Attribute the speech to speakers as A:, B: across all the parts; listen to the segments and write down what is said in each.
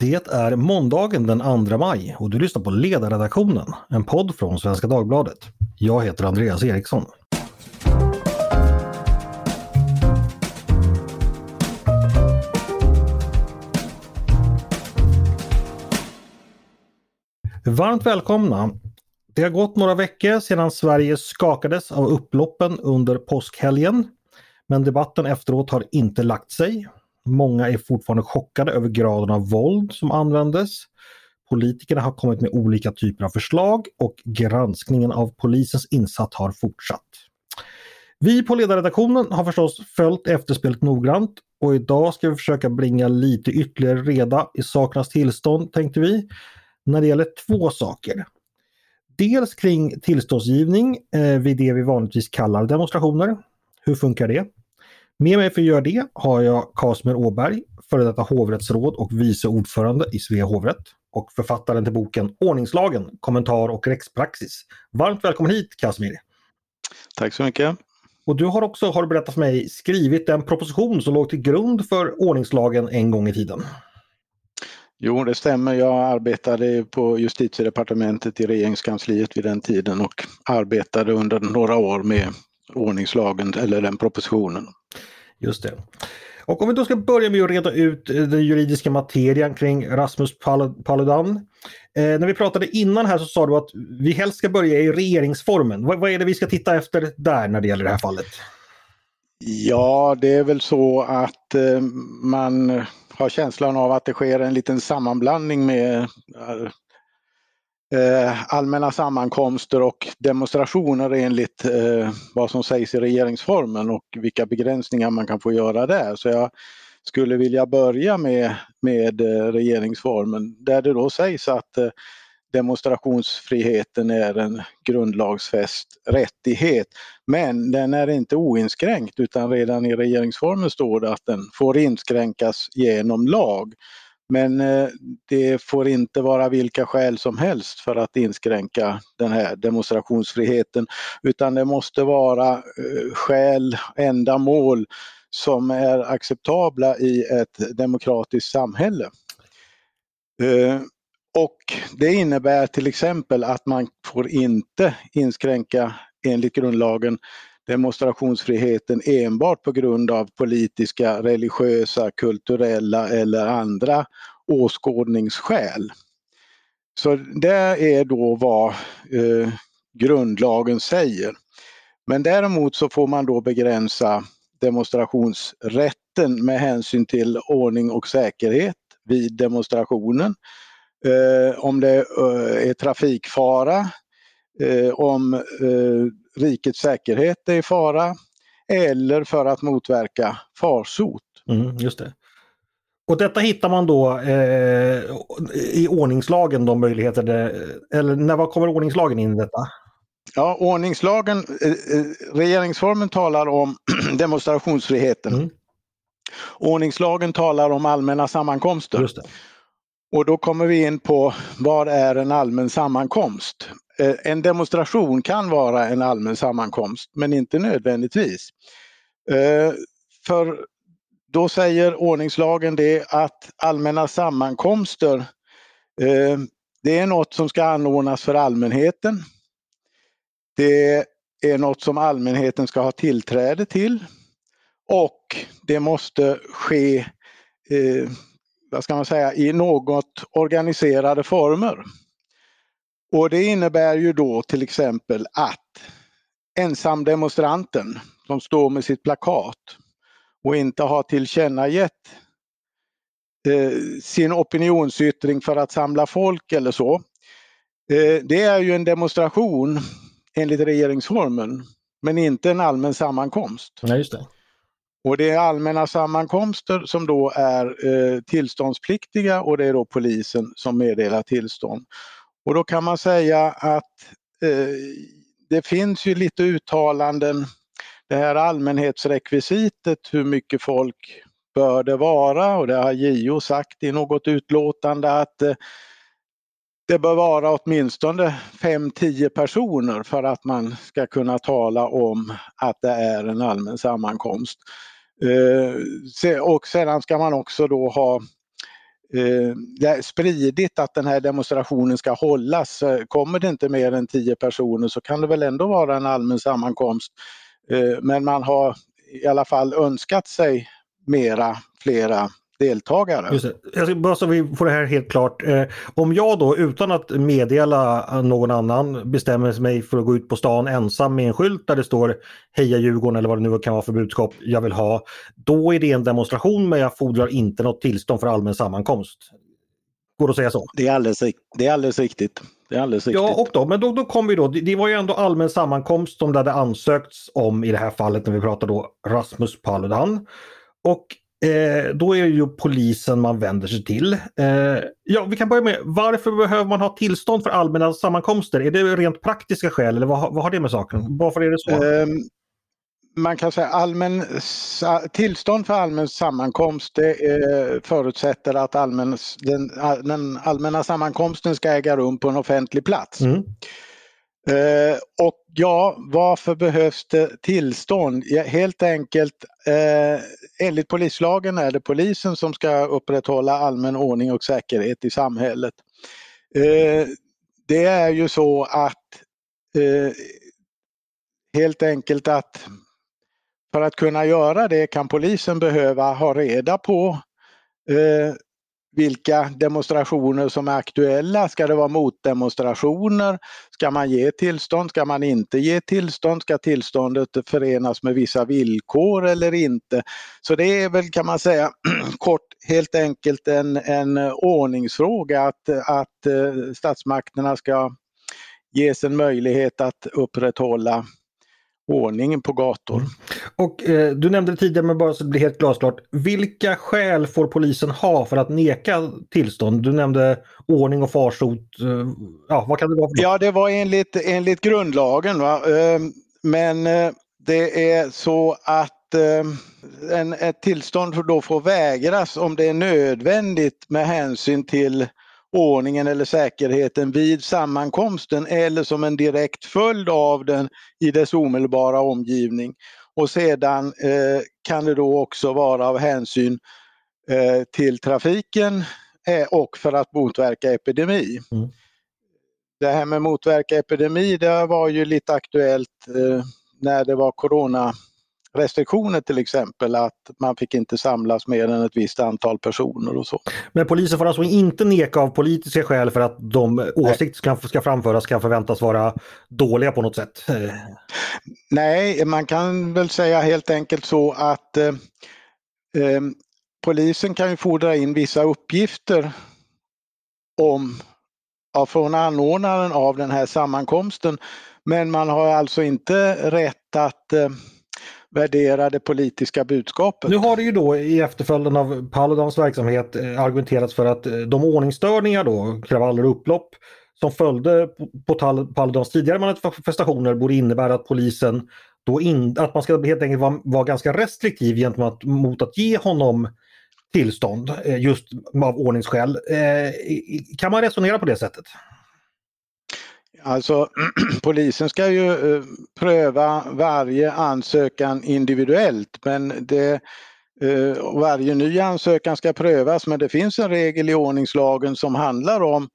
A: Det är måndagen den 2 maj och du lyssnar på Ledarredaktionen, en podd från Svenska Dagbladet. Jag heter Andreas Eriksson. Varmt välkomna! Det har gått några veckor sedan Sverige skakades av upploppen under påskhelgen. Men debatten efteråt har inte lagt sig. Många är fortfarande chockade över graden av våld som användes. Politikerna har kommit med olika typer av förslag och granskningen av polisens insats har fortsatt. Vi på ledarredaktionen har förstås följt efterspelet noggrant och idag ska vi försöka bringa lite ytterligare reda i sakernas tillstånd tänkte vi. När det gäller två saker. Dels kring tillståndsgivning eh, vid det vi vanligtvis kallar demonstrationer. Hur funkar det? Med mig för att göra det har jag Kasmer Åberg, före detta hovrättsråd och vice ordförande i Svea hovrätt och författaren till boken Ordningslagen, kommentar och rättspraxis. Varmt välkommen hit Kasmir!
B: Tack så mycket!
A: Och du har också, har du berättat för mig, skrivit en proposition som låg till grund för ordningslagen en gång i tiden.
B: Jo, det stämmer. Jag arbetade på justitiedepartementet i regeringskansliet vid den tiden och arbetade under några år med ordningslagen eller den propositionen.
A: Just det. Och om vi då ska börja med att reda ut eh, den juridiska materian kring Rasmus Paludan. Eh, när vi pratade innan här så sa du att vi helst ska börja i regeringsformen. Vad, vad är det vi ska titta efter där när det gäller det här fallet?
B: Ja, det är väl så att eh, man har känslan av att det sker en liten sammanblandning med eh, eh, allmänna sammankomster och demonstrationer enligt eh, vad som sägs i regeringsformen och vilka begränsningar man kan få göra där. Så jag skulle vilja börja med, med eh, regeringsformen där det då sägs att eh, demonstrationsfriheten är en grundlagsfäst rättighet. Men den är inte oinskränkt utan redan i regeringsformen står det att den får inskränkas genom lag. Men eh, det får inte vara vilka skäl som helst för att inskränka den här demonstrationsfriheten utan det måste vara eh, skäl, ändamål som är acceptabla i ett demokratiskt samhälle. Eh, och det innebär till exempel att man får inte inskränka enligt grundlagen demonstrationsfriheten enbart på grund av politiska, religiösa, kulturella eller andra åskådningsskäl. Så det är då vad eh, grundlagen säger. Men däremot så får man då begränsa demonstrationsrätten med hänsyn till ordning och säkerhet vid demonstrationen. Eh, om det eh, är trafikfara, eh, om eh, rikets säkerhet är i fara eller för att motverka farsot.
A: Mm, just det. Och detta hittar man då eh, i ordningslagen, de möjligheter det, eller när var kommer ordningslagen in i detta?
B: Ja, ordningslagen, eh, eh regeringsformen talar om demonstrationsfriheten. Mm. Ordningslagen talar om allmänna sammankomster. Och då kommer vi in på vad är en allmän sammankomst? Eh, en demonstration kan vara en allmän sammankomst men inte nödvändigtvis. Eh, för då säger ordningslagen det att allmänna sammankomster eh, det är något som ska anordnas för allmänheten. Det är något som allmänheten ska ha tillträde till och det måste ske vad ska man säga, i något organiserade former. Och det innebär ju då till exempel att ensamdemonstranten som står med sitt plakat och inte har tillkännagett eh, sin opinionsyttring för att samla folk eller så. Eh, det är ju en demonstration enligt regeringsformen men inte en allmän sammankomst.
A: Ja, just det.
B: Och det är allmänna sammankomster som då är eh, tillståndspliktiga och det är då polisen som meddelar tillstånd. Och då kan man säga att eh, det finns ju lite uttalanden, det här allmänhetsrekvisitet, hur mycket folk bör det vara och det har JO sagt i något utlåtande att eh, det bör vara åtminstone 5-10 personer för att man ska kunna tala om att det är en allmän sammankomst. Eh, och sedan ska man också då ha eh, spridit att den här demonstrationen ska hållas. Kommer det inte mer än tio personer så kan det väl ändå vara en allmän sammankomst. Eh, men man har i alla fall önskat sig mera, flera deltagare.
A: Just det. Bara så vi får det här helt klart. Eh, om jag då utan att meddela någon annan bestämmer mig för att gå ut på stan ensam med en skylt där det står Heja Djurgården eller vad det nu kan vara för budskap jag vill ha. Då är det en demonstration men jag fordrar inte något tillstånd för allmän sammankomst. Går det att säga så?
B: Det är alldeles, det är alldeles riktigt. Det är alldeles riktigt.
A: Ja, och då, men då, då kom vi då, det, det var ju ändå allmän sammankomst som det hade ansökts om i det här fallet när vi pratar då Rasmus Paludan. Och Eh, då är det ju polisen man vänder sig till. Eh, ja, vi kan börja med varför behöver man ha tillstånd för allmänna sammankomster? Är det rent praktiska skäl eller vad, vad har det med saken? Varför är det så? Eh,
B: man kan säga allmän, tillstånd för allmän sammankomst det eh, förutsätter att allmän, den, den, allmänna sammankomsten ska äga rum på en offentlig plats. Mm. Eh, och ja, varför behövs det tillstånd? Ja, helt enkelt eh, enligt polislagen är det polisen som ska upprätthålla allmän ordning och säkerhet i samhället. Eh, det är ju så att eh, helt enkelt att för att kunna göra det kan polisen behöva ha reda på eh, vilka demonstrationer som är aktuella. Ska det vara motdemonstrationer? Ska man ge tillstånd? Ska man inte ge tillstånd? Ska tillståndet förenas med vissa villkor eller inte? Så det är väl kan man säga kort helt enkelt en, en ordningsfråga att, att eh, statsmakterna ska ges en möjlighet att upprätthålla ordningen på gator. Mm.
A: Och eh, Du nämnde det tidigare men bara så det blir helt glasklart. Vilka skäl får polisen ha för att neka tillstånd? Du nämnde ordning och farsot. Eh, ja, vad kan det vara?
B: Ja, det var enligt, enligt grundlagen. Va? Eh, men eh, det är så att eh, en, ett tillstånd då får vägras om det är nödvändigt med hänsyn till ordningen eller säkerheten vid sammankomsten eller som en direkt följd av den i dess omedelbara omgivning. Och sedan eh, kan det då också vara av hänsyn eh, till trafiken eh, och för att motverka epidemi. Mm. Det här med motverka epidemi det var ju lite aktuellt eh, när det var corona restriktioner till exempel att man fick inte samlas mer än ett visst antal personer och så.
A: Men polisen får alltså inte neka av politiska skäl för att de åsikter som ska framföras kan förväntas vara dåliga på något sätt?
B: Nej, man kan väl säga helt enkelt så att eh, eh, polisen kan ju fordra in vissa uppgifter om ja, från anordnaren av den här sammankomsten. Men man har alltså inte rätt att eh, värdera det politiska budskapet.
A: Nu har det ju då i efterföljden av Paludans verksamhet eh, argumenterats för att eh, de ordningsstörningar då, kravaller och upplopp som följde på Paludans tidigare manifestationer borde innebära att polisen då in, att man ska helt enkelt vara, vara ganska restriktiv gentemot mot att ge honom tillstånd eh, just av ordningsskäl. Kan man resonera på det sättet?
B: Alltså polisen ska ju eh, pröva varje ansökan individuellt men det, eh, varje ny ansökan ska prövas men det finns en regel i ordningslagen som handlar om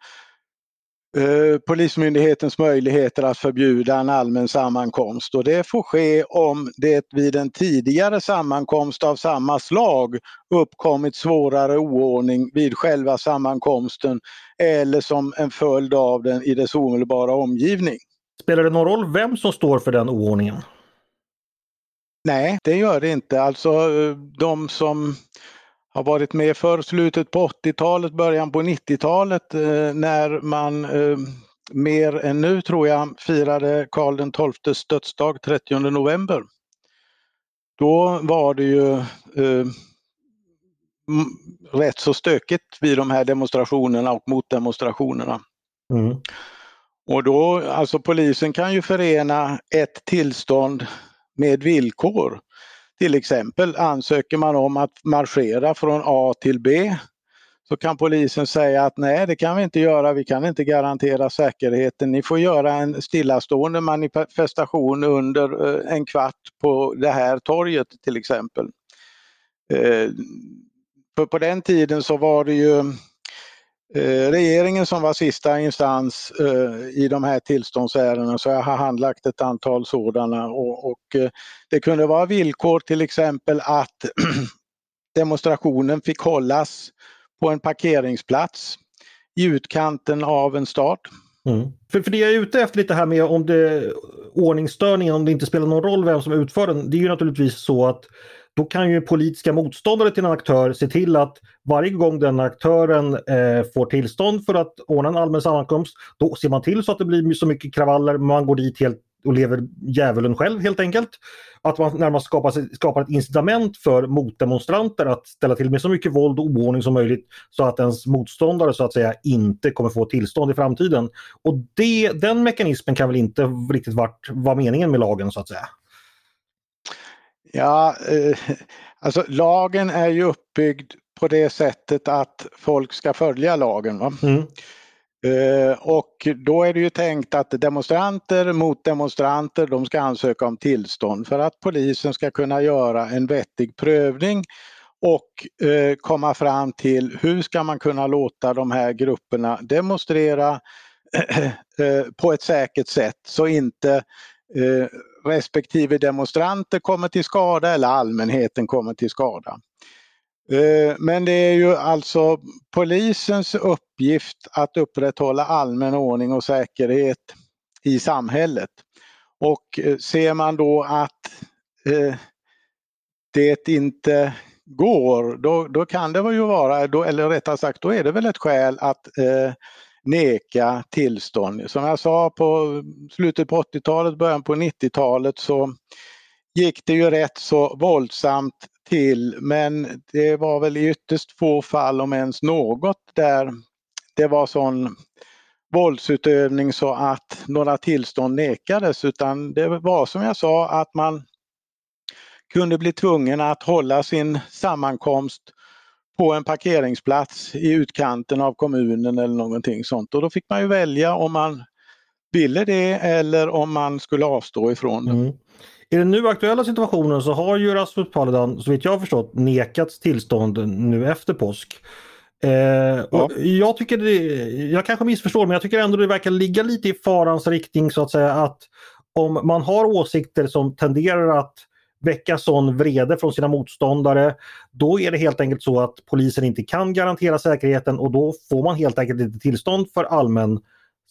B: Eh, Polismyndighetens möjligheter att förbjuda en allmän sammankomst och det får ske om det vid en tidigare sammankomst av samma slag uppkommit svårare oordning vid själva sammankomsten eller som en följd av den i dess omedelbara omgivning.
A: Spelar det någon roll vem som står för den oordningen?
B: Nej, det gör det inte. Alltså eh, de som har varit med för slutet på 80-talet, början på 90-talet eh, när man eh, mer än nu tror jag firade Karl XIIs dödsdag 30 november. Då var det ju eh, rätt så stökigt vid de här demonstrationerna och motdemonstrationerna. Mm. Och då, alltså polisen kan ju förena ett tillstånd med villkor. Till exempel ansöker man om att marschera från A till B så kan polisen säga att nej det kan vi inte göra, vi kan inte garantera säkerheten. Ni får göra en stillastående manifestation under eh, en kvart på det här torget till exempel. Eh, för på den tiden så var det ju Eh, regeringen som var sista instans eh, i de här tillståndsärendena så jag har handlagt ett antal sådana och, och eh, det kunde vara villkor till exempel att demonstrationen fick hållas på en parkeringsplats i utkanten av en stad.
A: Mm. För, för det jag är ute efter lite här med om det ordningsstörningen, om det inte spelar någon roll vem som utför den. Det är ju naturligtvis så att då kan ju politiska motståndare till en aktör se till att varje gång den aktören eh, får tillstånd för att ordna en allmän sammankomst, då ser man till så att det blir så mycket kravaller, man går dit helt och lever djävulen själv helt enkelt. Att man närmast skapar, skapar ett incitament för motdemonstranter att ställa till med så mycket våld och oordning som möjligt så att ens motståndare så att säga inte kommer få tillstånd i framtiden. Och det, den mekanismen kan väl inte riktigt vara meningen med lagen så att säga?
B: Ja, eh, alltså lagen är ju uppbyggd på det sättet att folk ska följa lagen. Va? Mm. Eh, och då är det ju tänkt att demonstranter mot demonstranter de ska ansöka om tillstånd för att polisen ska kunna göra en vettig prövning och eh, komma fram till hur ska man kunna låta de här grupperna demonstrera eh, på ett säkert sätt så inte eh, respektive demonstranter kommer till skada eller allmänheten kommer till skada. Eh, men det är ju alltså polisens uppgift att upprätthålla allmän ordning och säkerhet i samhället. Och eh, ser man då att eh, det inte går, då, då kan det ju vara, då, eller rättare sagt, då är det väl ett skäl att eh, neka tillstånd. Som jag sa på slutet på 80-talet, början på 90-talet så gick det ju rätt så våldsamt till men det var väl i ytterst få fall om ens något där det var sån våldsutövning så att några tillstånd nekades utan det var som jag sa att man kunde bli tvungen att hålla sin sammankomst på en parkeringsplats i utkanten av kommunen eller någonting sånt och då fick man ju välja om man ville det eller om man skulle avstå ifrån det. Mm.
A: I den nu aktuella situationen så har ju Rasmus Paludan, så vitt jag har förstått, nekats tillstånd nu efter påsk. Eh, ja. Jag tycker det, jag kanske missförstår men jag tycker ändå det verkar ligga lite i farans riktning så att säga att om man har åsikter som tenderar att väcka sån vrede från sina motståndare, då är det helt enkelt så att polisen inte kan garantera säkerheten och då får man helt enkelt inte tillstånd för allmän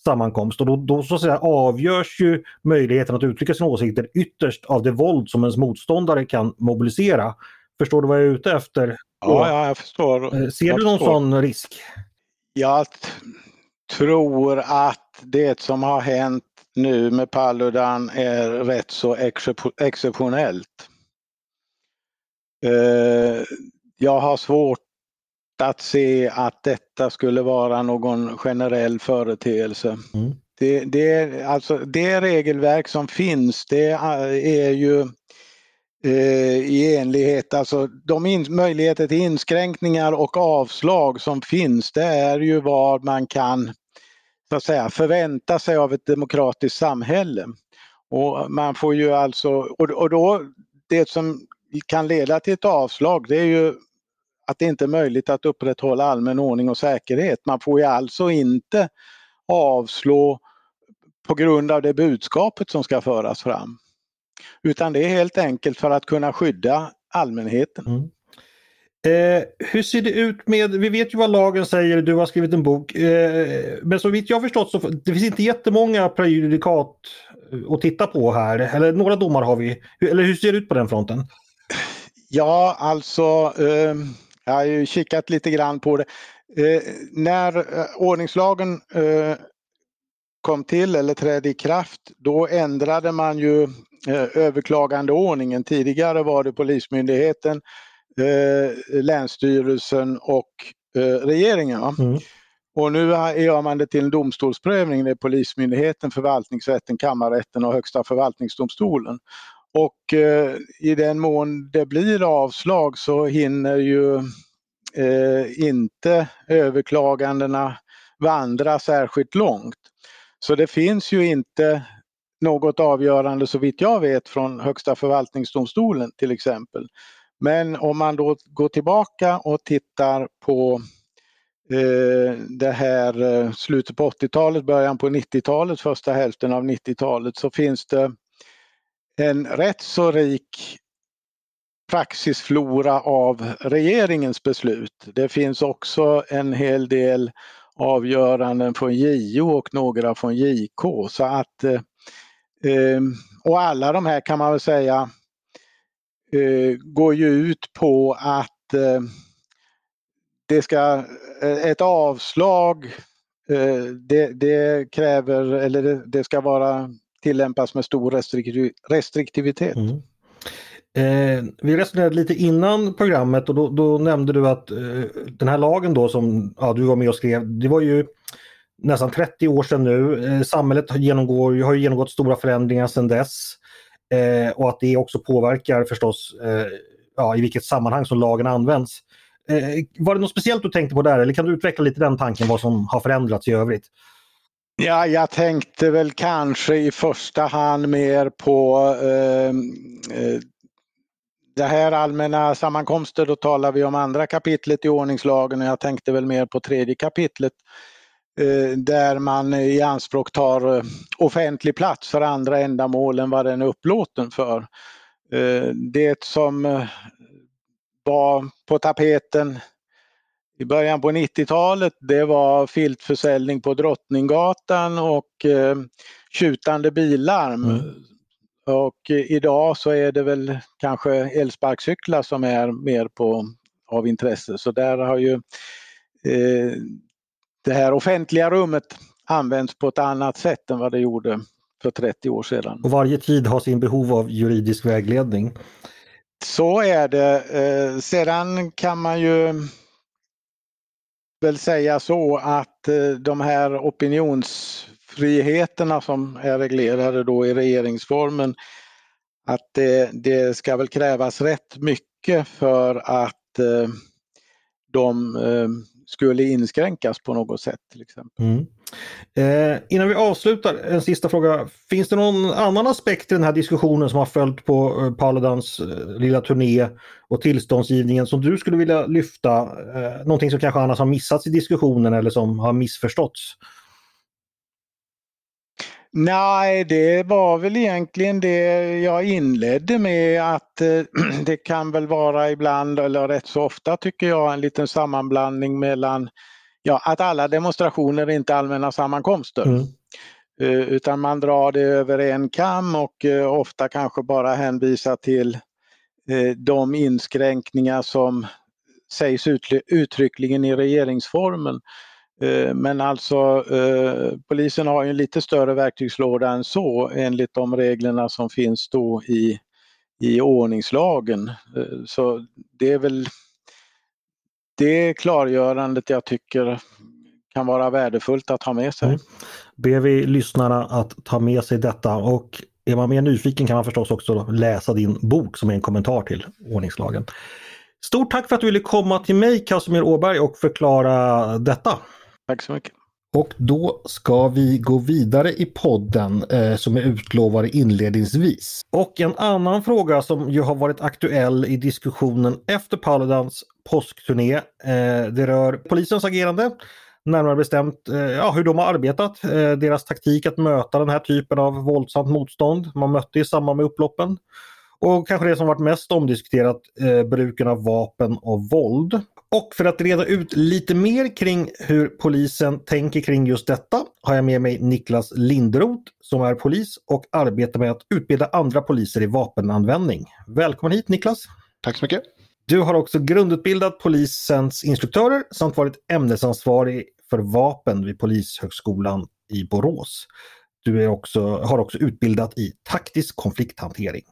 A: sammankomst och då, då så att säga avgörs ju möjligheten att uttrycka sina åsikter ytterst av det våld som ens motståndare kan mobilisera. Förstår du vad jag är ute efter?
B: Ja, ja jag förstår.
A: Eh, ser
B: jag
A: du någon
B: förstår.
A: sån risk?
B: Jag tror att det som har hänt nu med Paludan är rätt så exceptionellt. Eh, jag har svårt att se att detta skulle vara någon generell företeelse. Mm. Det, det, alltså, det regelverk som finns det är ju eh, i enlighet, alltså de in, möjligheter till inskränkningar och avslag som finns det är ju vad man kan så att säga, förvänta sig av ett demokratiskt samhälle. Och man får ju alltså, och, och då det som kan leda till ett avslag det är ju att det inte är möjligt att upprätthålla allmän ordning och säkerhet. Man får ju alltså inte avslå på grund av det budskapet som ska föras fram. Utan det är helt enkelt för att kunna skydda allmänheten. Mm.
A: Eh, hur ser det ut med, vi vet ju vad lagen säger, du har skrivit en bok. Eh, men så vitt jag förstått så det finns inte jättemånga prejudikat eh, att titta på här. Eller några domar har vi. Eller hur ser det ut på den fronten?
B: Ja, alltså eh, jag har ju kikat lite grann på det. Eh, när eh, ordningslagen eh, kom till eller trädde i kraft, då ändrade man ju eh, överklagandeordningen. Tidigare var det Polismyndigheten, eh, Länsstyrelsen och eh, regeringen. Mm. Och nu gör man det till en domstolsprövning. Det är Polismyndigheten, Förvaltningsrätten, Kammarrätten och Högsta förvaltningsdomstolen. Och eh, i den mån det blir avslag så hinner ju eh, inte överklagandena vandra särskilt långt. Så det finns ju inte något avgörande så vitt jag vet från Högsta förvaltningsdomstolen till exempel. Men om man då går tillbaka och tittar på eh, det här eh, slutet på 80-talet, början på 90-talet, första hälften av 90-talet så finns det en rätt så rik praxisflora av regeringens beslut. Det finns också en hel del avgöranden från JO och några från JK. Så att, eh, eh, och alla de här kan man väl säga Eh, går ju ut på att eh, det ska, eh, ett avslag eh, det, det kräver, eller det, det, ska vara tillämpas med stor restriktivitet. Mm.
A: Eh, vi resonerade lite innan programmet och då, då nämnde du att eh, den här lagen då som ja, du var med och skrev, det var ju nästan 30 år sedan nu. Eh, samhället genomgår, har genomgått stora förändringar sedan dess. Eh, och att det också påverkar förstås eh, ja, i vilket sammanhang som lagen används. Eh, var det något speciellt du tänkte på där eller kan du utveckla lite den tanken vad som har förändrats i övrigt?
B: Ja, jag tänkte väl kanske i första hand mer på ehm, eh, det här allmänna sammankomster, då talar vi om andra kapitlet i ordningslagen och jag tänkte väl mer på tredje kapitlet där man i anspråk tar eh, offentlig plats för andra ändamål än vad den är upplåten för. Eh, det som var på tapeten i början på 90-talet det var filtförsäljning på Drottninggatan och tjutande billarm mm. Och idag så är det väl kanske elsparkcyklar som är mer på, av intresse. Så där har ju eh, det här offentliga rummet använts på ett annat sätt än vad det gjorde för 30 år sedan.
A: Och varje tid har sin behov av juridisk vägledning.
B: Så är det. Eh, sedan kan man ju väl säga så att eh, de här opinions friheterna som är reglerade då i regeringsformen att det, det ska väl krävas rätt mycket för att eh, de eh, skulle inskränkas på något sätt. till exempel. Mm.
A: Eh, innan vi avslutar, en sista fråga. Finns det någon annan aspekt i den här diskussionen som har följt på eh, Paludans eh, lilla turné och tillståndsgivningen som du skulle vilja lyfta? Eh, någonting som kanske annars har missats i diskussionen eller som har missförståtts?
B: Nej, det var väl egentligen det jag inledde med att eh, det kan väl vara ibland, eller rätt så ofta tycker jag, en liten sammanblandning mellan ja, att alla demonstrationer är inte allmänna sammankomster. Mm. Uh, utan man drar det över en kam och uh, ofta kanske bara hänvisar till de inskränkningar som sägs uttryckligen i regeringsformen. Eh, men alltså eh, polisen har ju en lite större verktygslåda än så enligt de reglerna som finns då i, i ordningslagen. Eh, så det är väl det klargörandet jag tycker kan vara värdefullt att ha med sig. Mm.
A: Ber vi lyssnarna att ta med sig detta och är man mer nyfiken kan man förstås också läsa din bok som är en kommentar till ordningslagen. Stort tack för att du ville komma till mig Casimir Åberg och förklara detta.
B: Tack så mycket.
A: Och då ska vi gå vidare i podden eh, som är utlovad inledningsvis. Och en annan fråga som ju har varit aktuell i diskussionen efter Paludans påskturné. Eh, det rör polisens agerande. Närmare bestämt eh, ja, hur de har arbetat, eh, deras taktik att möta den här typen av våldsamt motstånd man mötte i samband med upploppen. Och kanske det som varit mest omdiskuterat, eh, bruken av vapen och våld. Och för att reda ut lite mer kring hur polisen tänker kring just detta har jag med mig Niklas Lindroth som är polis och arbetar med att utbilda andra poliser i vapenanvändning. Välkommen hit Niklas!
C: Tack så mycket!
A: Du har också grundutbildat polisens instruktörer samt varit ämnesansvarig för vapen vid Polishögskolan i Borås. Du också, har också utbildat i taktisk konflikthantering.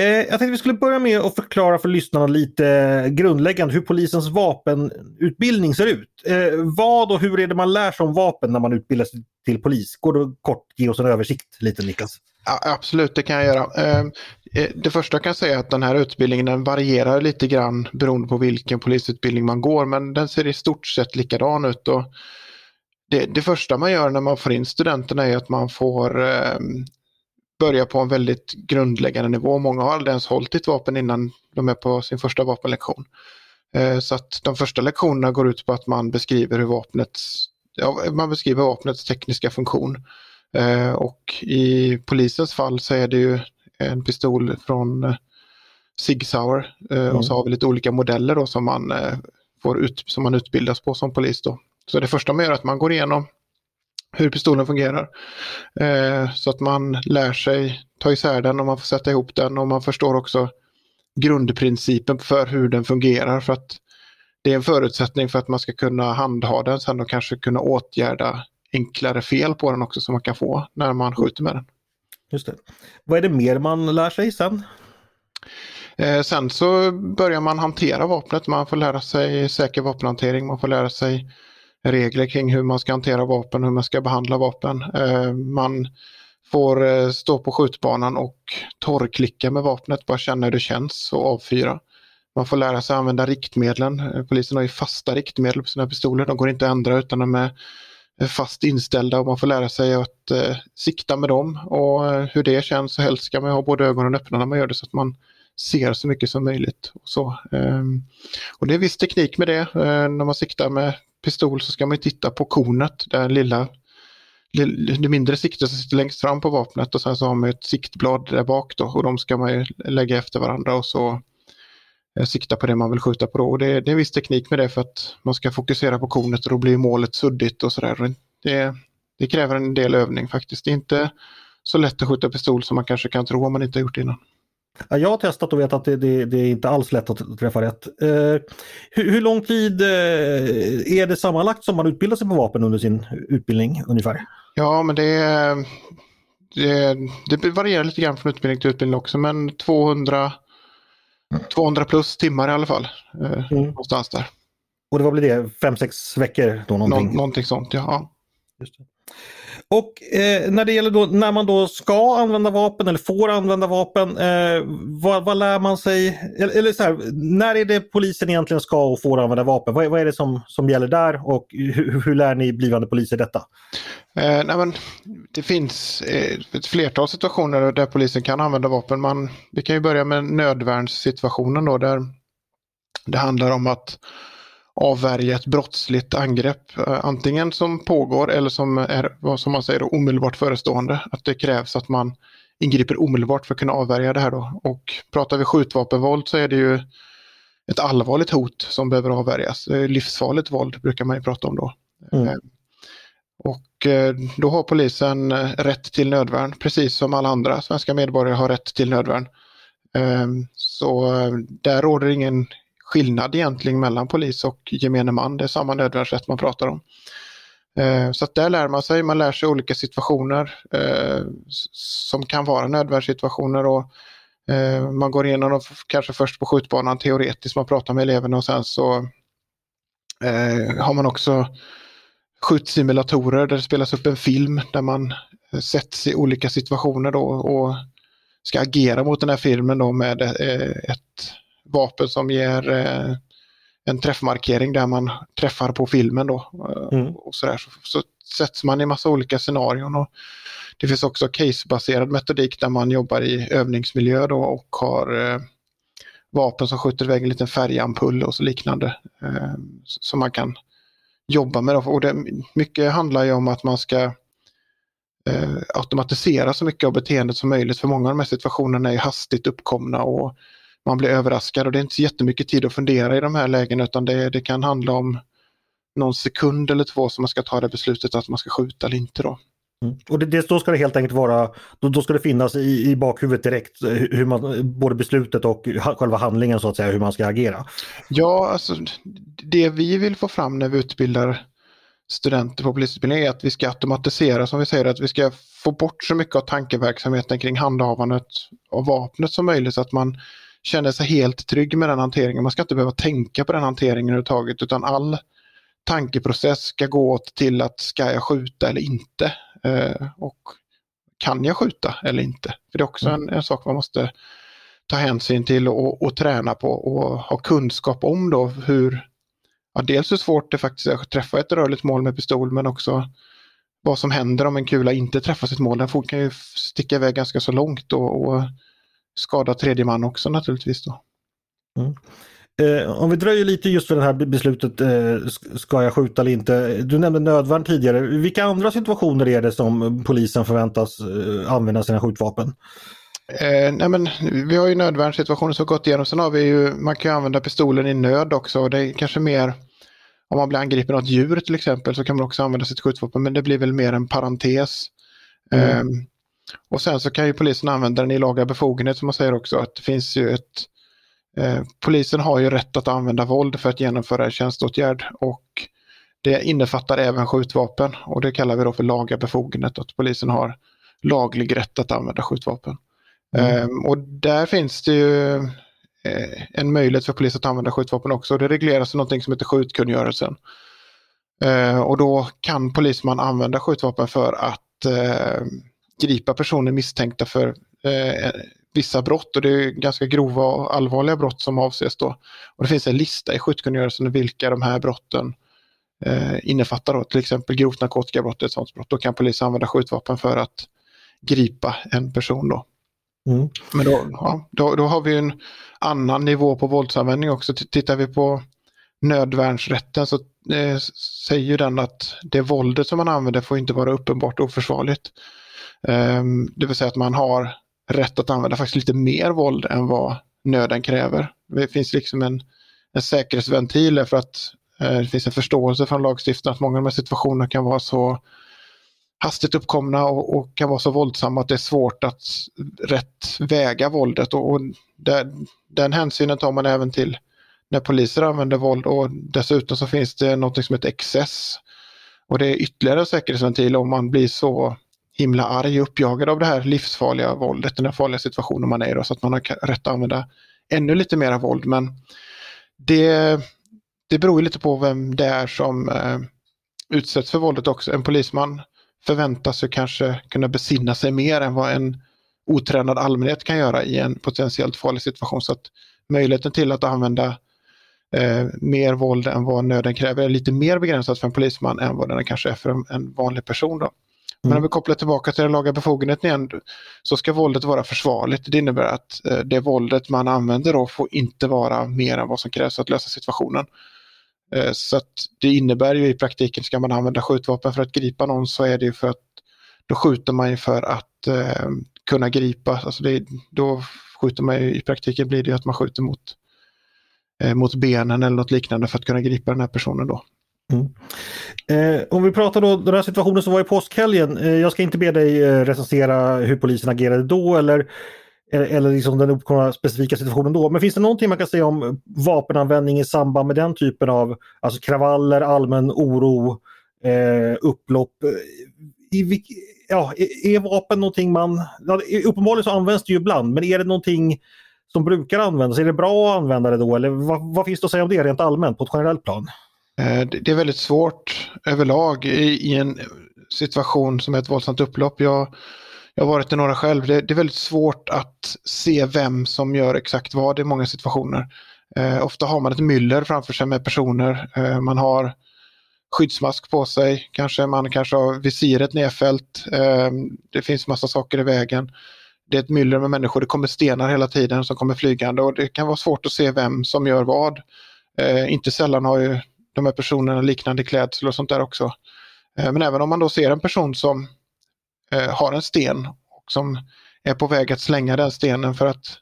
A: Eh, jag tänkte vi skulle börja med att förklara för lyssnarna lite grundläggande hur polisens vapenutbildning ser ut. Eh, vad och hur är det man lär sig om vapen när man utbildar sig till polis? Går du kort ge oss en översikt lite Niklas?
C: Ja, absolut, det kan jag göra. Ehm, eh, det första jag kan säga är att den här utbildningen den varierar lite grann beroende på vilken polisutbildning man går men den ser i stort sett likadan ut. Och det, det första man gör när man får in studenterna är att man får ehm, börjar på en väldigt grundläggande nivå. Många har aldrig ens hållit ett vapen innan de är på sin första vapenlektion. Eh, så att de första lektionerna går ut på att man beskriver hur vapnets, ja, man beskriver vapnets tekniska funktion. Eh, och i polisens fall så är det ju en pistol från eh, Sig Sauer mm. och så har vi lite olika modeller då som man, får ut, som man utbildas på som polis. Då. Så det första man gör är att man går igenom hur pistolen fungerar. så att man lär sig ta isär den och man får sätta ihop den och man förstår också grundprincipen för hur den fungerar. För att det är en förutsättning för att man ska kunna handha den sen och kanske kunna åtgärda enklare fel på den också som man kan få när man skjuter med den.
A: Just det. Vad är det mer man lär sig sen?
C: Eh, sen så börjar man hantera vapnet. Man får lära sig säker vapenhantering. Man får lära sig regler kring hur man ska hantera vapen, hur man ska behandla vapen. Eh, man får eh, stå på skjutbanan och torrklicka med vapnet, bara känna hur det känns och avfyra. Man får lära sig använda riktmedlen. Eh, polisen har ju fasta riktmedel på sina pistoler, de går inte att ändra utan de är fast inställda och man får lära sig att eh, sikta med dem och eh, hur det känns. Och helst ska man ha både ögonen öppna när man gör det så att man ser så mycket som möjligt. Och, så. Eh, och det är viss teknik med det. Eh, när man siktar med pistol så ska man titta på kornet, det lilla det mindre siktet som sitter längst fram på vapnet och sen så har man ett siktblad där bak då och de ska man ju lägga efter varandra och så eh, sikta på det man vill skjuta på. Då. Och det, det är en viss teknik med det för att man ska fokusera på kornet och då blir målet suddigt och sådär. Det, det kräver en del övning faktiskt. Det är inte så lätt att skjuta pistol som man kanske kan tro om man inte har gjort det innan.
A: Ja, jag har testat och vet att det, det, det är inte alls lätt att träffa rätt. Eh, hur, hur, lång tid eh, är det sammanlagt som man utbildar sig på vapen under sin utbildning ungefär?
C: Ja, men det, det, det varierar lite grann från utbildning till utbildning också, men 200, 200 plus timmar i alla fall. Eh, mm. Någonstans där.
A: Och det var blir det, fem sex veckor? Då, någonting.
C: Nå, någonting sånt, ja. Just det.
A: Och eh, när det gäller då när man då ska använda vapen eller får använda vapen, eh, vad, vad, lär man sig? Eller, eller, så här, när är det polisen egentligen ska och får använda vapen? Vad, vad är det som, som gäller där och hur, hur lär ni blivande poliser detta?
C: Eh, nej men, det finns eh, ett flertal situationer där polisen kan använda vapen. Man, vi kan ju börja med nödvärnssituationen då där det handlar om att avvärja ett brottsligt angrepp. Eh, antingen som pågår eller som är vad som man säger omedelbart förestående. Att det krävs att man ingriper omedelbart för att kunna avvärja det här då. Och pratar vi skjutvapenvåld så är det ju ett allvarligt hot som behöver avvärjas. Livsfarligt våld brukar man ju prata om då. Mm. Eh, och eh, då har polisen rätt till nödvärn, precis som alla andra svenska medborgare har rätt till nödvärn. Så där råder ingen skillnad egentligen mellan polis och gemene man. Det är samma nödvärnsrätt man pratar om. Eh, så att där lär man sig, man lär sig olika situationer eh, som kan vara nödvärnssituationer och eh, man går igenom dem kanske först på skjutbanan teoretiskt, man pratar med eleverna och sen så har man också skjutsimulatorer där det spelas upp en film där man sätts i olika situationer då och ska agera mot den här filmen då med ett vapen som ger eh, en träffmarkering där man träffar på filmen då. Eh, mm. Och så, där. Så, så sätts man i massa olika scenarion. Och det finns också casebaserad metodik där man jobbar i övningsmiljö då och har eh, vapen som skjuter iväg en liten färgampull och så liknande. Eh, som man kan jobba med. Då. Och det, mycket handlar ju om att man ska eh, automatisera så mycket av beteendet som möjligt. För många av de här situationerna är hastigt uppkomna och man blir överraskad och det är inte så jättemycket tid att fundera i de här lägena utan det, det kan handla om någon sekund eller två som man ska ta det beslutet att man ska skjuta eller inte. Då.
A: Mm. Och det, det, då ska det helt enkelt vara, då, då ska det finnas i, i bakhuvudet direkt, hur man, både beslutet och själva handlingen så att säga, hur man ska agera?
C: Ja, alltså det vi vill få fram när vi utbildar studenter på polisutbildning är att vi ska automatisera, som vi säger, att vi ska få bort så mycket av tankeverksamheten kring handhavandet av vapnet som möjligt så att man känner sig helt trygg med den hanteringen. Man ska inte behöva tänka på den hanteringen överhuvudtaget utan all tankeprocess ska gå åt till att ska jag skjuta eller inte? Eh, och kan jag skjuta eller inte? För Det är också en, en sak man måste ta hänsyn till och, och, träna på och ha kunskap om då hur ja, dels hur svårt det faktiskt är att träffa ett rörligt mål med pistol men också vad som händer om en kula inte träffar sitt mål. Den kan ju sticka iväg ganska så långt och, och skada tredje man också naturligtvis. Då.
A: Mm. Eh, om vi dröjer lite just för det här beslutet, eh, ska jag skjuta eller inte? Du nämnde nödvärn tidigare. Vilka andra situationer är det som polisen förväntas eh, använda sina skjutvapen?
C: Eh, nej men, vi har ju nödvärnssituationer som gått igenom. Sen har vi ju, man kan använda pistolen i nöd också. Och det är kanske mer om man blir angripen av ett djur till exempel så kan man också använda sitt skjutvapen men det blir väl mer en parentes. Mm. Eh, och sen så kan ju polisen använda den i laga befogenhet som man säger också. att det finns ju ett eh, Polisen har ju rätt att använda våld för att genomföra en tjänsteåtgärd och det innefattar även skjutvapen och det kallar vi då för laga befogenhet, att polisen har laglig rätt att använda skjutvapen. Mm. Um, och där finns det ju eh, en möjlighet för polisen att använda skjutvapen också. Det regleras i någonting som heter skjutkungörelsen. Uh, och då kan polisman använda skjutvapen för att uh, gripa personer misstänkta för uh, vissa brott och det är ganska grova och allvarliga brott som avses då. Och det finns en lista i skjutkungörelsen vilka de här brotten eh, innefattar. Då. Till exempel grovt narkotikabrott är ett sådant brott. Då kan polisen använda skjutvapen för att gripa en person. Då. Mm. Men då, ja, då, då, har vi en annan nivå på våldsanvändning också. Tittar vi på nödvärnsrätten så eh, säger den att det våldet som man använder får inte vara uppenbart oförsvarligt. Ehm, det vill säga att man har rätt att använda faktiskt lite mer våld än vad nöden kräver. Det finns liksom en, en säkerhetsventil för att eh, det finns en förståelse från lagstiftaren att många av de här situationerna kan vara så hastigt uppkomna och, och, kan vara så våldsamma att det är svårt att rätt väga våldet och, och där, den hänsynen tar man även till när poliser använder våld och dessutom så finns det något som heter excess. Och det är ytterligare en säkerhetsventil om man blir så himla arg och uppjagad av det här livsfarliga våldet, den här farliga situationen man är i, då, så att man har rätt att använda ännu lite mera våld. Men det, det beror lite på vem det är som eh, utsätts för våldet också. En polisman förväntas ju kanske kunna besinna sig mer än vad en otränad allmänhet kan göra i en potentiellt farlig situation. Så att möjligheten till att använda eh, mer våld än vad nöden kräver är lite mer begränsat för en polisman än vad den kanske är för en, en vanlig person. Då. Men om mm. vi kopplar tillbaka till den laga befogenheten igen så ska våldet vara försvarligt. Det innebär att eh, det våldet man använder då får inte vara mer än vad som krävs för att lösa situationen. Eh, så det innebär ju i praktiken, ska man använda skjutvapen för att gripa någon så är det ju för att då skjuter man ju för att eh, kunna gripa. Alltså det, då skjuter man ju, i praktiken blir det att man skjuter mot, eh, mot benen eller något liknande för att kunna gripa den här personen då. Mm.
A: Eh, om vi pratar då den här situationen som var i påskhelgen. Eh, jag ska inte be dig eh, recensera hur polisen agerade då eller, eh, eller liksom den uppkomna specifika situationen då. Men finns det någonting man kan säga om vapenanvändning i samband med den typen av alltså kravaller, allmän oro, eh, upplopp? Eh, I, ja, är vapen någonting man... Ja, uppenbarligen så används det ju ibland, men är det någonting som brukar användas? Är det bra att använda det då eller vad, vad finns det att säga om det rent allmänt på ett generellt plan?
C: Eh, det är väldigt svårt överlag i en situation som är ett våldsamt upplopp. Jag, jag har varit i några själv. Det, det, är väldigt svårt att se vem som gör exakt vad i många situationer. Eh, ofta har man ett myller framför sig med personer. Eh, man har skyddsmask på sig, kanske man kanske har visiret nedfällt. Eh, det finns massa saker i vägen. Det är ett myller med människor, det kommer stenar hela tiden som kommer flygande och det kan vara svårt att se vem som gör vad. Eh, inte sällan har ju de här personerna liknande klädsel och sånt där också. Eh, men även om man då ser en person som eh, har en sten och som är på väg att slänga den stenen för att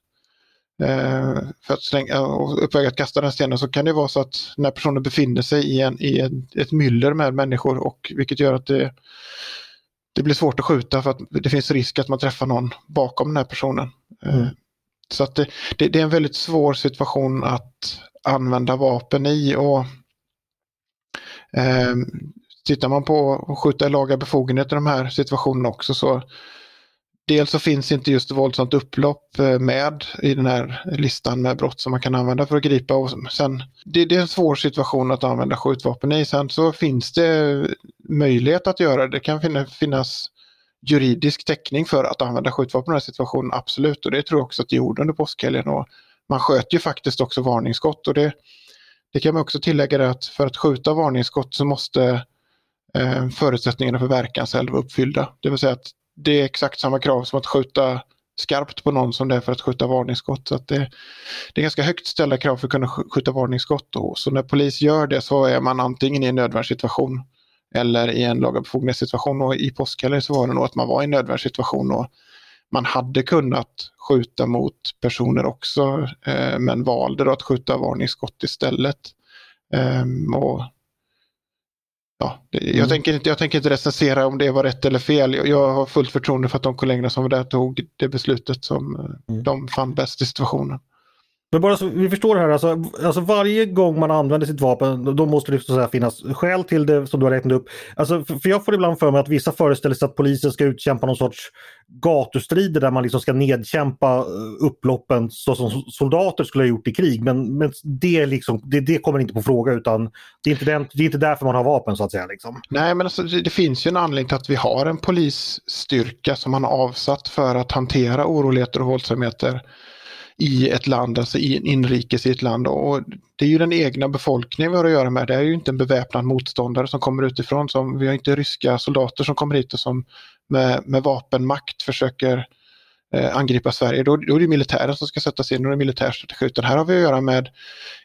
C: eh, för att slänga, och upp att kasta den stenen så kan det vara så att när personen befinner sig i, en, i en, ett myller med människor och vilket gör att det, det blir svårt att skjuta för att det finns risk att man träffar någon bakom den här personen. Mm. Så att det, det, det, är en väldigt svår situation att använda vapen i och Eh, tittar man på att skjuta i laga befogenheter i de här situationerna också så Dels så finns inte just våldsamt upplopp eh, med i den här listan med brott som man kan använda för att gripa. Och sen, det, det är en svår situation att använda skjutvapen i. Sen så finns det möjlighet att göra det. Det kan finnas juridisk täckning för att använda skjutvapen i den här situationen, absolut. Och det tror jag också att det gjorde under påskhelgen. Och man sköt ju faktiskt också varningsskott och det, det kan man också tillägga det att för att skjuta varningsskott så måste eh, förutsättningarna för verkanseld vara uppfyllda. Det vill säga att det är exakt samma krav som att skjuta skarpt på någon som det är för att skjuta varningsskott. Så det, det, är ganska högt ställda krav för att kunna skjuta varningsskott. Då. Så när polis gör det så är man antingen i en nödvärnssituation eller i en laga befogenhetssituation. Och I påskhelgen så var det nog att man var i en nödvärnssituation och man hade kunnat skjuta mot personer också eh, men valde då att skjuta varningsskott istället. Um, och ja, jag, mm. tänker inte, jag tänker inte recensera om det var rätt eller fel. Jag, jag har fullt förtroende för att de kollegorna som var där tog det beslutet som eh, mm. de fann bäst i situationen.
A: Men bara så vi förstår det här, alltså, alltså varje gång man använder sitt vapen då måste det så säga, finnas skäl till det som du har räknat upp. Alltså, för jag får ibland för mig att vissa föreställer sig att polisen ska utkämpa någon sorts gatustrider där man liksom ska nedkämpa eh, upploppen så som soldater skulle ha gjort i krig. Men, men det, liksom, det, det kommer inte på fråga utan det är, inte den, det är inte därför man har vapen så att säga. Liksom.
C: Nej men alltså, det finns ju en anledning till att vi har en polisstyrka som man har avsatt för att hantera oroligheter och våldsamheter i ett land, alltså inrikes i ett land. Och det är ju den egna befolkningen vi har att göra med. Det är ju inte en beväpnad motståndare som kommer utifrån. Som, vi har inte ryska soldater som kommer hit och som med, med vapenmakt försöker eh, angripa Sverige. Då, då är det militären som ska sättas in och det är militärstrategi. Utan här har vi att göra med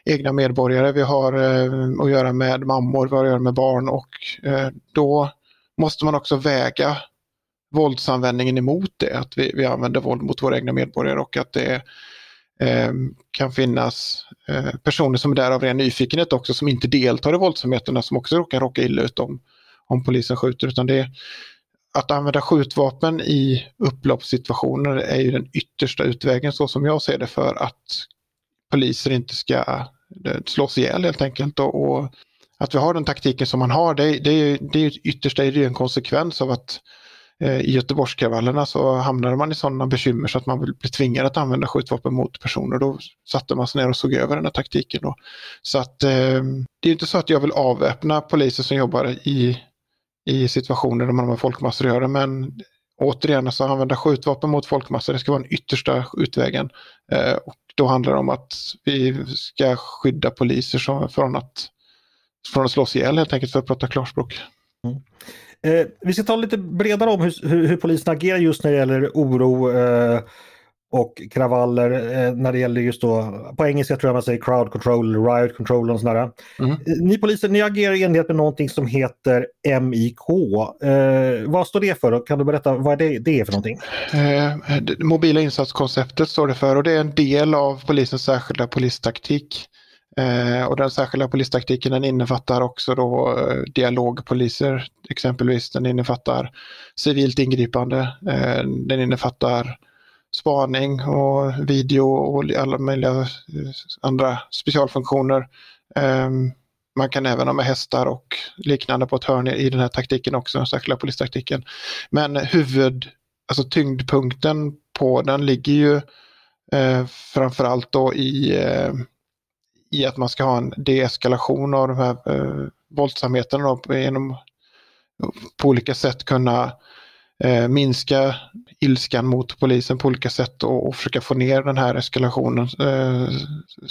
C: egna medborgare, vi har eh, att göra med mammor, vi har att göra med barn och eh, då måste man också väga våldsanvändningen emot det, att vi, vi använder våld mot våra egna medborgare och att det är Ehm, kan finnas eh, personer som är där av ren nyfikenhet också som inte deltar i våldsamheterna som också kan råka illa ut om, om polisen skjuter. Utan det, att använda skjutvapen i upploppssituationer är ju den yttersta utvägen så som jag ser det för att poliser inte ska eh, slås ihjäl helt enkelt. Och, och att vi har den taktiken som man har det, det, är, det är yttersta är en konsekvens av att Eh, i Göteborgskravallerna så hamnade man i sådana bekymmer så att man blev tvingad att använda skjutvapen mot personer. Då satte man sig ner och såg över den här taktiken. Då. Så att eh, det är inte så att jag vill avväpna poliser som jobbar i, i situationer där man har folkmassor att göra men återigen, alltså använda skjutvapen mot folkmassor, det ska vara den yttersta utvägen. Eh, och då handlar det om att vi ska skydda poliser som, från, att, från att slås ihjäl helt enkelt för att prata klarspråk. Mm.
A: Eh, vi ska ta lite bredare om hur, hur, hur, polisen agerar just när det gäller oro eh, och kravaller eh, när det gäller just då, på engelska tror jag man säger crowd control, riot control och sådär. Mm. Eh, ni poliser, ni agerar i enlighet med någonting som heter MIK. Eh, vad står det för? Kan du berätta vad det, det är för någonting?
C: Eh, mobila insatskonceptet står det för och det är en del av polisens särskilda polistaktik. Eh, och den särskilda polistaktiken den innefattar också då eh, dialogpoliser exempelvis. Den innefattar civilt ingripande. Eh, den innefattar spaning och video och alla möjliga eh, andra specialfunktioner. Eh, man kan även ha med hästar och liknande på ett hörn i den här taktiken också, den särskilda polistaktiken. Men huvud, alltså tyngdpunkten på den ligger ju eh, framförallt då i eh, i att man ska ha en deeskalation av de här eh, våldsamheterna då, genom på olika sätt kunna eh, minska ilskan mot polisen på olika sätt och, och försöka få ner den här eskalationen. Eh,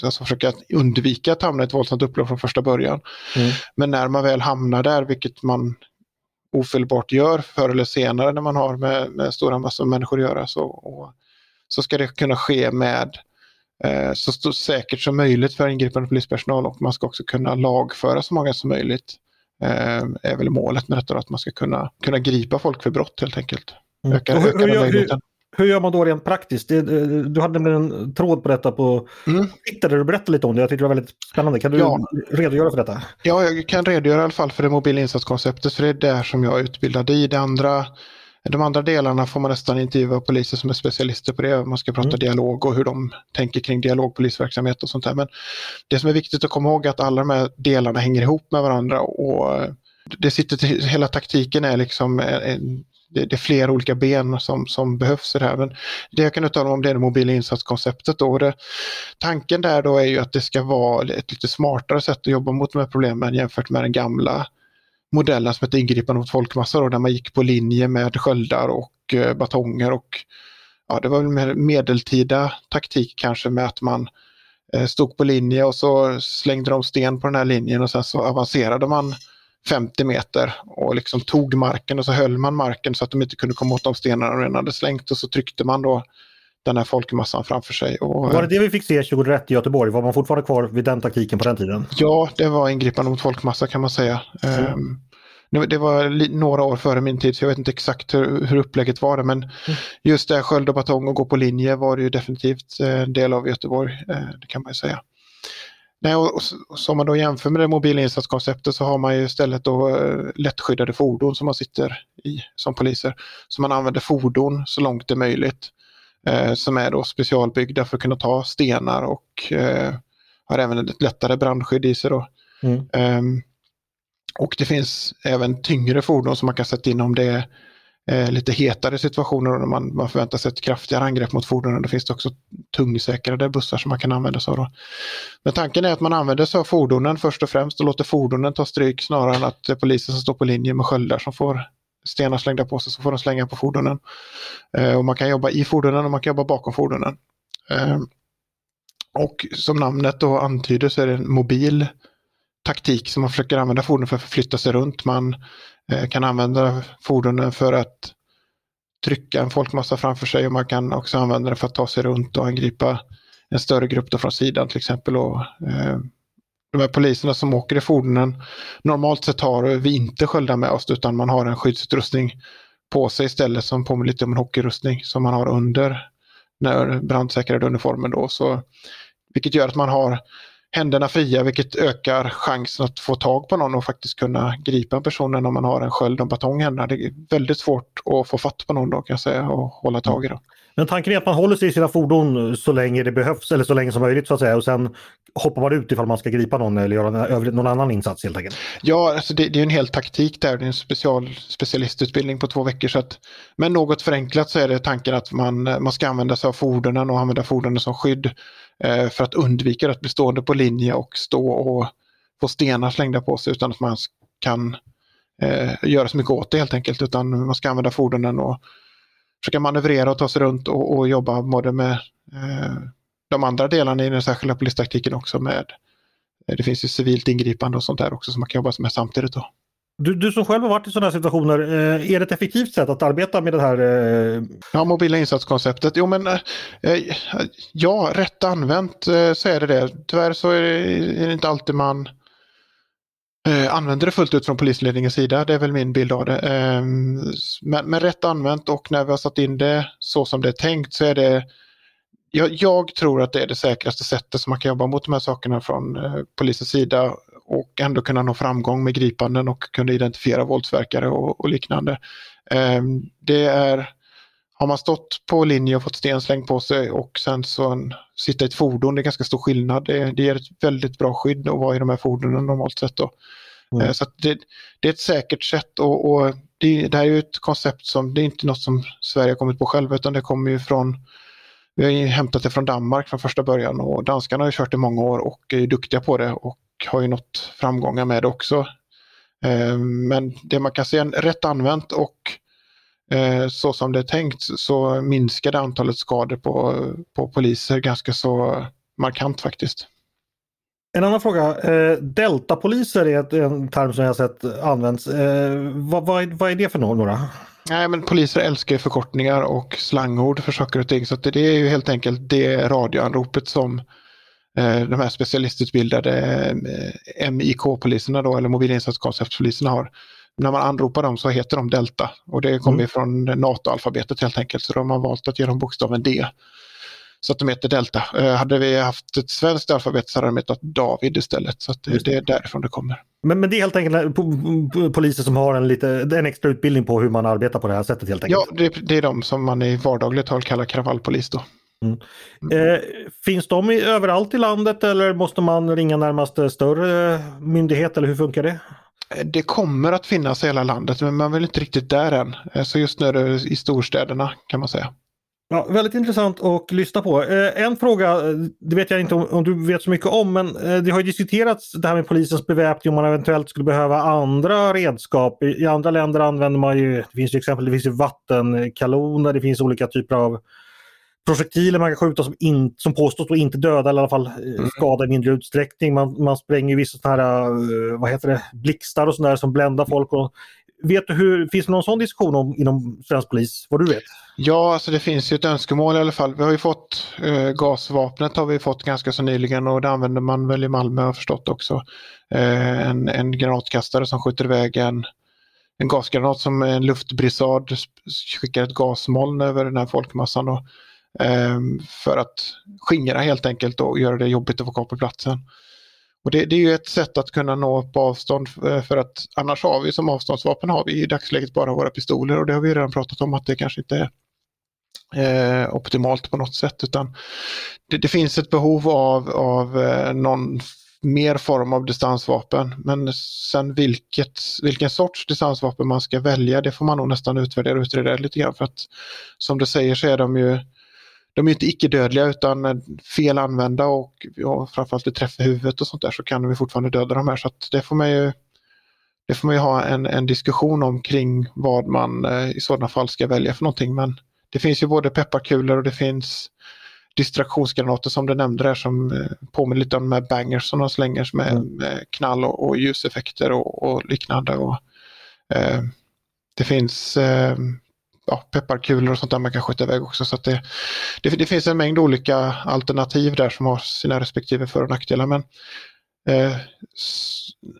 C: alltså försöka undvika att hamna i ett våldsamt upplopp från första början. Mm. Men när man väl hamnar där, vilket man ofelbart gör förr eller senare när man har med, med stora massor människor att göra, så, och, så ska det kunna ske med Eh, så säkert som möjligt för ingripande polispersonal och man ska också kunna lagföra så många som möjligt. Eh, är väl målet med detta, att man ska kunna, kunna gripa folk för brott helt enkelt.
A: Mm. Öka, hur, öka hur, hur, hur, gör man då rent praktiskt? Du hade en tråd på detta på mm. Twitter där du berättade lite om det. Jag tyckte det var väldigt spännande. Kan du ja. redogöra för detta?
C: Ja, jag kan redogöra i alla fall för det mobila insatskonceptet för det är där som jag är utbildad i. Det andra de andra delarna får man nästan intervjua poliser som är specialister på det. Man ska prata mm. dialog och hur de tänker kring dialogpolisverksamhet och sånt där. Men det som är viktigt att komma ihåg är att alla de här delarna hänger ihop med varandra och det sitter till, hela taktiken är liksom en, det, är flera olika ben som, som behövs i det här. Men det jag kan uttala mig om det är det mobila insatskonceptet. Då. Det, tanken där då är ju att det ska vara ett lite smartare sätt att jobba mot de här problemen jämfört med den gamla modellen som hette ingripande mot folkmassa då, där man gick på linje med sköldar och eh, batonger och ja, det var väl mer medeltida taktik kanske med att man eh, stod på linje och så slängde de sten på den här linjen och sen så avancerade man 50 meter och liksom tog marken och så höll man marken så att de inte kunde komma åt de stenarna de redan hade slängt och så tryckte man då den här folkmassan framför sig. Och,
A: var det det vi fick se 2001 i Göteborg? Var man fortfarande kvar vid den taktiken på den tiden?
C: Ja, det var ingripande mot folkmassa kan man säga. Mm. Um, det var några år före min tid så jag vet inte exakt hur, hur upplägget var det men mm. just det sköld och batong och gå på linje var det ju definitivt eh, en del av Göteborg, eh, det kan man ju säga. Nej, och, och, så om man då jämför med det mobila insatskonceptet så har man ju istället då eh, lättskyddade fordon som man sitter i som poliser. Så man använder fordon så långt det är möjligt eh, som är då specialbyggda för att kunna ta stenar och eh, har även ett lättare brandskydd i sig. Mm. Um, och det finns även tyngre fordon som man kan sätta in om det är eh, lite hetare situationer och man, man förväntar sig ett kraftigare angrepp mot fordonen. Då finns det också tungsäkrade bussar som man kan använda sig av. Då. Men tanken är att man använder sig av fordonen först och främst och låter fordonen ta stryk snarare än att det är polisen som står på linje med sköldar som får stenar slängda på sig så får de slänga på fordonen. Eh, och man kan jobba i fordonen och man kan jobba bakom fordonen. Eh, och som namnet då antyder så är det en mobil taktik som man försöker använda fordon för att förflytta sig runt. Man eh, kan använda fordonen för att trycka en folkmassa framför sig och man kan också använda det för att ta sig runt och angripa en större grupp då från sidan till exempel. Och, eh, de här poliserna som åker i fordonen normalt sett har vi inte sköldar med oss utan man har en skyddsutrustning på sig istället som påminner lite om en hockeyrustning som man har under när brandsäkrade uniformen då. Så, vilket gör att man har händerna fria vilket ökar chansen att få tag på någon och faktiskt kunna gripa personen om man har en sköld och en batong i händerna. Det är väldigt svårt att få fatt på någon då kan jag säga och hålla tag i. Då.
A: Men tanken är att man håller sig i sina fordon så länge det behövs eller så länge som möjligt så att säga och sen hoppar man ut ifall man ska gripa någon eller göra någon annan insats helt enkelt.
C: Ja, alltså det, det är en hel taktik där. Det är en special, specialistutbildning på två veckor. Så att, men något förenklat så är det tanken att man, man ska använda sig av fordonen och använda fordonen som skydd eh, för att undvika att bli stående på linje och stå och få stenar slängda på sig utan att man kan eh, göra så mycket åt det helt enkelt. Utan man ska använda fordonen och försöka manövrera och ta sig runt och, och jobba både med eh, de andra delarna i den särskilda polistaktiken också med eh, det finns ju civilt ingripande och sånt där också som man kan jobba med samtidigt. Då.
A: Du, du som själv har varit i sådana situationer, eh, är det ett effektivt sätt att arbeta med det här? Eh...
C: Ja, mobila insatskonceptet. Jo men ja, rätt använt så är det det. Tyvärr så är det inte alltid man Eh, använder det fullt ut från polisledningens sida, det är väl min bild av det. Eh, men, men rätt använt och när vi har satt in det så som det är tänkt så är det jag, jag, tror att det är det säkraste sättet som man kan jobba mot de här sakerna från eh, polisens sida och ändå kunna nå framgång med gripanden och kunna identifiera våldsverkare och, och liknande. Ehm, det är har man stått på linje och fått sten slängd på sig och sen så en, sitta i ett fordon, det är ganska stor skillnad. Det, det ger ett väldigt bra skydd att vara i de här fordonen normalt sett. Då. Mm. Eh, så det, det, är ett säkert sätt och, och det, det, här är ju ett koncept som, det är inte något som Sverige har kommit på själva utan det kommer ju från vi har ju hämtat det från Danmark från första början och danskarna har ju kört i många år och är duktiga på det och har ju nått framgångar med det också. Eh, men det man kan se, rätt använt och så som det är tänkt så minskade antalet skador på, på poliser ganska så markant faktiskt.
A: En annan fråga. Eh, deltapoliser är en term som jag har sett används. Eh, vad, vad, är, vad är det för några?
C: Nej, men poliser älskar förkortningar och slangord för saker och ting. Så det är ju helt enkelt det radioanropet som de här specialistutbildade MIK-poliserna då, eller mobilinsatskonceptpoliserna har när man anropar dem så heter de Delta och det kommer mm. från NATO-alfabetet helt enkelt så de har valt att ge dem bokstaven D. Så att de heter Delta. Eh, hade vi haft ett svenskt alfabet så hade de hetat David istället. Så det, det, är därifrån det kommer.
A: Men, men det är helt enkelt poliser som har en, lite, en extra utbildning på hur man arbetar på det här sättet helt enkelt?
C: Ja, det, det är de som man i vardagligt tal kallar kravallpolis då. Mm.
A: Eh, finns de överallt i landet eller måste man ringa närmaste större myndighet eller hur funkar det?
C: Eh, det kommer att finnas i hela landet men man är väl inte riktigt där än. Eh, så just nu är det i storstäderna kan man säga.
A: Ja, väldigt intressant att lyssna på. Eh, en fråga, det vet jag inte om, du vet så mycket om, men det har diskuterats det här med polisens beväpning om man eventuellt skulle behöva andra redskap. I, andra länder använder man ju, det finns ju exempel, det finns ju vattenkaloner, det finns olika typer av projektiler man kan skjuta som, in, som påstås att inte döda eller i alla fall mm. skada i mindre utsträckning. Man, man spränger vissa sådana här, uh, vad heter det, blixtar och sådär som bländar folk. Och, vet du hur, finns det någon sån diskussion om, inom svensk polis? Vad du vet?
C: Ja, alltså det finns ju ett önskemål i alla fall. Vi har ju fått uh, gasvapnet har vi fått ganska så nyligen och det använder man väl i Malmö har förstått också. Uh, en, en granatkastare som skjuter iväg en en gasgranat som en luftbrisad skickar ett gasmoln över den här folkmassan. Och, eh, Ehm, för att skingra helt enkelt och göra det jobbigt att få kvar på platsen. Och det, det, är ju ett sätt att kunna nå på avstånd eh, för att annars har vi som avståndsvapen har vi i dagsläget bara våra pistoler och det har vi redan pratat om att det kanske inte är eh, optimalt på något sätt utan det, det, finns ett behov av, av eh, någon mer form av distansvapen. Men sen vilket, vilken sorts distansvapen man ska välja det får man nog nästan utvärdera och utreda lite grann. För att som du säger så är de ju de är inte icke-dödliga utan fel använda och ja, framförallt det träffar huvudet och sånt där så kan vi fortfarande döda de här. Så det får man ju det får man ju ha en, en diskussion om kring vad man eh, i sådana fall ska välja för någonting. Men det finns ju både pepparkulor och det finns distraktionsgranater som du nämnde där som eh, påminner lite om de här bangers som de slänger med, mm. med knall och, och ljuseffekter och, och liknande. Och, eh, det finns eh, ja, pepparkulor och sånt där man kan skjuta iväg också. Så det, det, det, finns en mängd olika alternativ där som har sina respektive för och nackdelar. Men eh,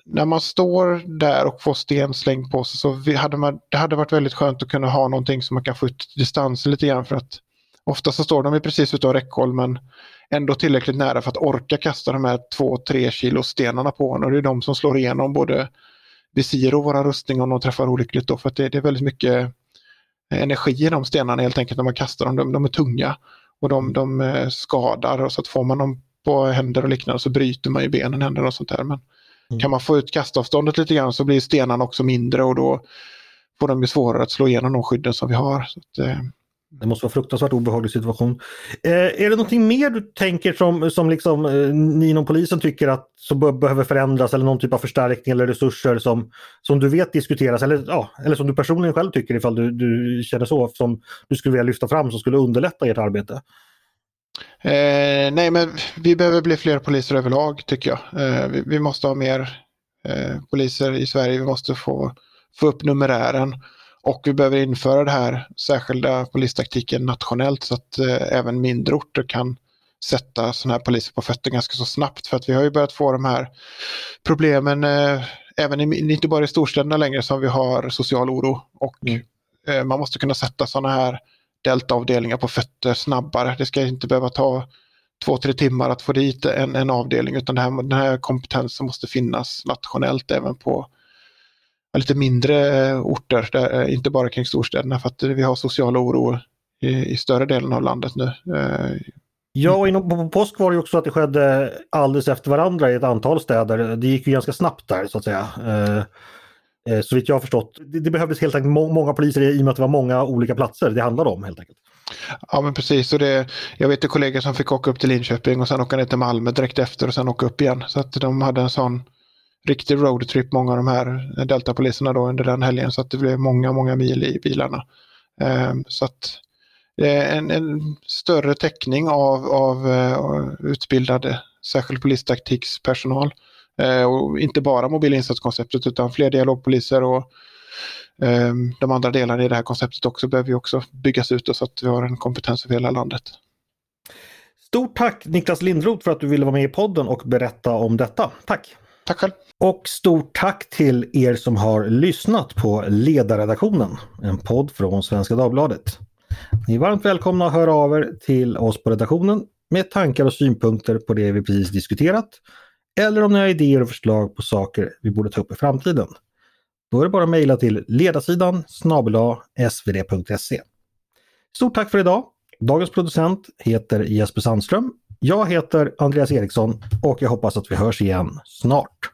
C: när man står där och får sten slängd på sig så hade man, det hade varit väldigt skönt att kunna ha någonting som man kan få ut distansen lite grann för att Ofta så står de ju precis utom räckhåll men ändå tillräckligt nära för att orka kasta de här 2-3 kilo stenarna på honom. Det är de som slår igenom både visir och våra rustning om de träffar olyckligt. Då, för att det, det, är väldigt mycket energi i de stenarna helt enkelt när man kastar dem. De, de är tunga och de, de eh, skadar. Och så att får man dem på händer och liknande så bryter man ju benen, händer och sånt där. Men mm. kan man få ut kastavståndet lite grann så blir stenarna också mindre och då får de ju svårare att slå igenom de skydden som vi har. Så att, eh,
A: det måste vara en fruktansvärt obehaglig situation. Eh, är det någonting mer du tänker som, som liksom, eh, ni inom polisen tycker att som behöver förändras eller någon typ av förstärkning eller resurser som, som du vet diskuteras eller, ja, eller som du personligen själv tycker ifall du, du känner så som du skulle vilja lyfta fram som skulle underlätta ert arbete?
C: Eh, nej men vi behöver bli fler poliser överlag tycker jag. Eh, vi, vi, måste ha mer eh, poliser i Sverige. Vi måste få, få upp numerären. Och vi behöver införa det här särskilda polistaktiken nationellt så att eh, även mindre orter kan sätta sådana här poliser på fötter ganska så snabbt. För att vi har ju börjat få de här problemen, eh, även i, inte bara i storstäderna längre, som vi har social oro. Och mm. eh, man måste kunna sätta sådana här deltaavdelningar på fötter snabbare. Det ska inte behöva ta två, tre timmar att få dit en, en avdelning utan här, den här kompetensen måste finnas nationellt även på lite mindre eh, orter, där, eh, inte bara kring storstäderna för att vi har social oro i, i större delen av landet nu. Eh,
A: ja, och inom, på påsk var det också att det skedde alldeles efter varandra i ett antal städer. Det gick ju ganska snabbt där så att säga. Eh, så vitt jag har förstått. Det, det behövdes helt enkelt må många poliser i och med att det var många olika platser det handlade om helt enkelt.
C: Ja men precis, och det, jag vet kollegor som fick åka upp till Linköping och sen åka ner till Malmö direkt efter och sen åka upp igen. Så att de hade en sån riktig roadtrip, många av de här deltapoliserna då under den helgen. Så att det blev många, många mil i bilarna. Ehm, så att en, en större täckning av, av eh, utbildade särskild polistaktikspersonal. Ehm, och inte bara mobilinsatskonceptet utan fler dialogpoliser och ehm, de andra delarna i det här konceptet också behöver ju också byggas ut så att vi har en kompetens över hela landet.
A: Stort tack Niklas Lindroth för att du ville vara med i podden och berätta om detta. Tack!
C: Tack själv!
A: Och stort tack till er som har lyssnat på Ledarredaktionen, en podd från Svenska Dagbladet. Ni är varmt välkomna att höra av er till oss på redaktionen med tankar och synpunkter på det vi precis diskuterat. Eller om ni har idéer och förslag på saker vi borde ta upp i framtiden. Då är det bara att mejla till ledarsidan snabel svd.se. Stort tack för idag! Dagens producent heter Jesper Sandström jag heter Andreas Eriksson och jag hoppas att vi hörs igen snart.